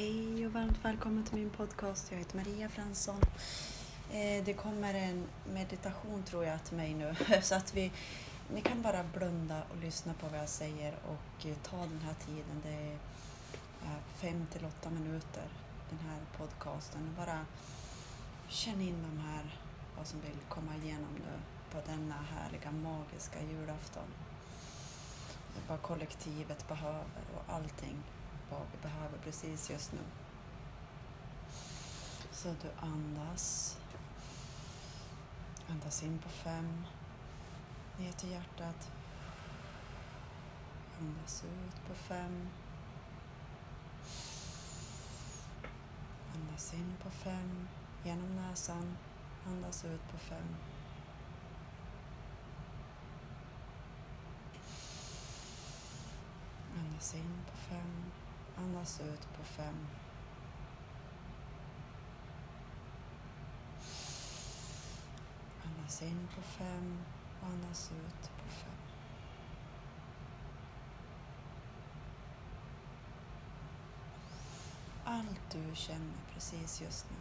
Hej och varmt välkommen till min podcast. Jag heter Maria Fransson. Eh, det kommer en meditation tror jag till mig nu så att vi, ni kan bara blunda och lyssna på vad jag säger och eh, ta den här tiden. Det är fem till åtta minuter den här podcasten. Bara känn in de här, vad som vill komma igenom nu på denna härliga magiska julafton. Vad kollektivet behöver och allting vad vi behöver precis just nu. Så du andas. Andas in på fem. Ner till hjärtat. Andas ut på fem. Andas in på fem. Genom näsan. Andas ut på fem. Andas in på fem. Andas ut på fem. Andas in på fem och andas ut på fem. Allt du känner precis just nu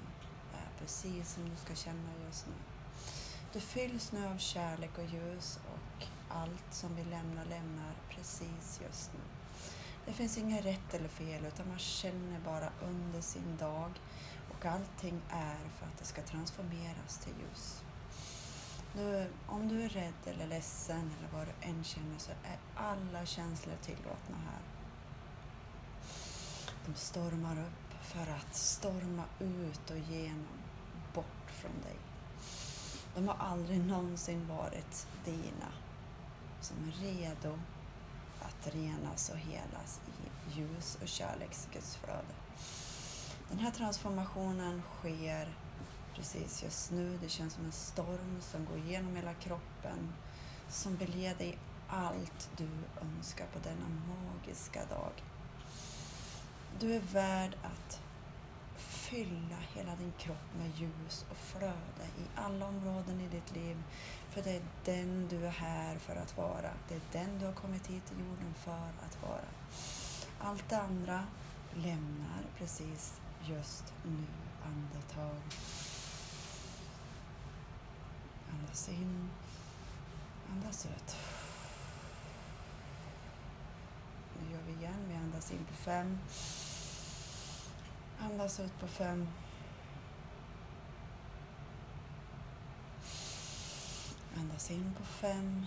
är precis som du ska känna just nu. Du fylls nu av kärlek och ljus och allt som vi lämnar lämnar precis just nu. Det finns inget rätt eller fel utan man känner bara under sin dag och allting är för att det ska transformeras till ljus. Nu, om du är rädd eller ledsen eller vad du än känner så är alla känslor tillåtna här. De stormar upp för att storma ut och genom, bort från dig. De har aldrig någonsin varit dina, som är redo att renas och helas i ljus och kärleksgudsflöde. Den här transformationen sker precis just nu. Det känns som en storm som går igenom hela kroppen som vill ge dig allt du önskar på denna magiska dag. Du är värd att fylla hela din kropp med ljus och flöde i alla områden i ditt liv. För det är den du är här för att vara. Det är den du har kommit hit till jorden för att vara. Allt det andra lämnar precis just nu andetag. Andas in, andas ut. Nu gör vi igen. Vi andas in på fem. Andas ut på fem. Andas in på fem.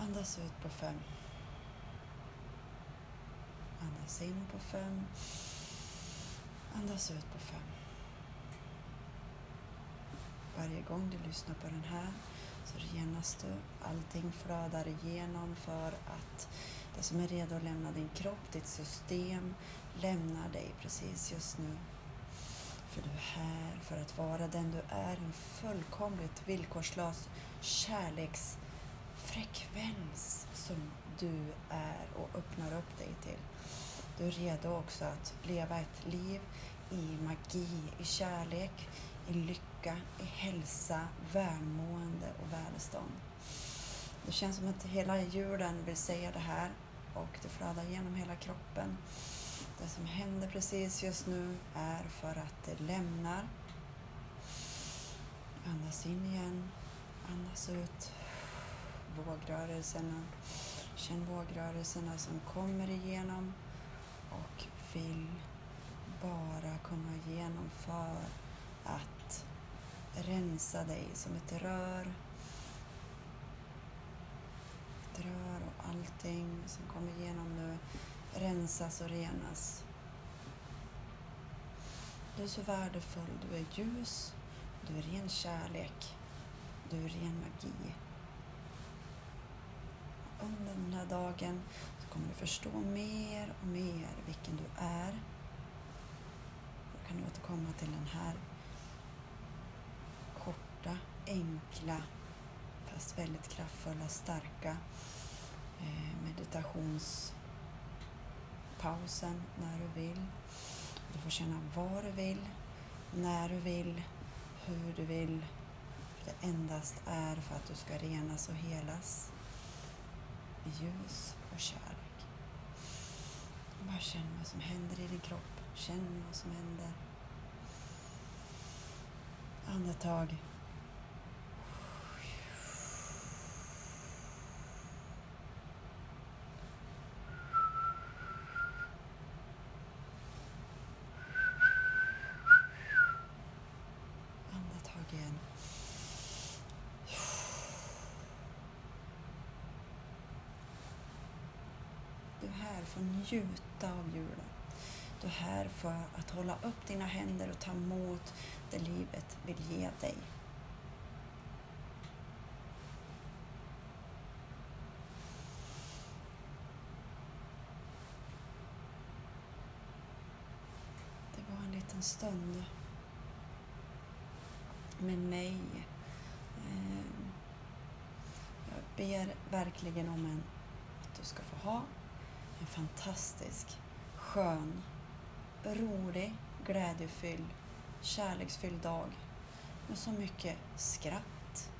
Andas ut på fem. Andas in på fem. Andas ut på fem. Varje gång du lyssnar på den här så renas du. Allting flödar igenom för att det som är redo att lämna din kropp, ditt system, lämnar dig precis just nu. För du är här för att vara den du är, en fullkomligt villkorslös kärleksfrekvens som du är och öppnar upp dig till. Du är redo också att leva ett liv i magi, i kärlek, i lycka, i hälsa, välmående och välstånd. Det känns som att hela julen vill säga det här och det flödar genom hela kroppen. Det som händer precis just nu är för att det lämnar. Andas in igen, andas ut. Vågrörelserna. Känn vågrörelserna som kommer igenom och vill bara komma igenom för att rensa dig som ett rör. Ett rör och allting som kommer igenom nu rensas och renas. Du är så värdefull. Du är ljus, du är ren kärlek, du är ren magi. Under den här dagen så kommer du förstå mer och mer vilken du är. Då kan du återkomma till den här korta, enkla, fast väldigt kraftfulla, starka Eh, meditationspausen när du vill. Du får känna vad du vill, när du vill, hur du vill. Det endast är för att du ska renas och helas i ljus och kärlek. Bara känn vad som händer i din kropp. Känn vad som händer. Andetag. Andetag igen. Du är här för att njuta av julen. Du är här för att hålla upp dina händer och ta emot det livet vill ge dig. Det var en liten stund med mig. Ehm, jag ber verkligen om en, att du ska få ha en fantastisk, skön, rolig, glädjefylld, kärleksfylld dag med så mycket skratt,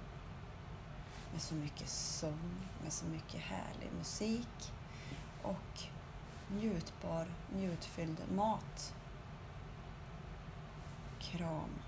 med så mycket sång, med så mycket härlig musik och njutbar, njutfylld mat. Kram.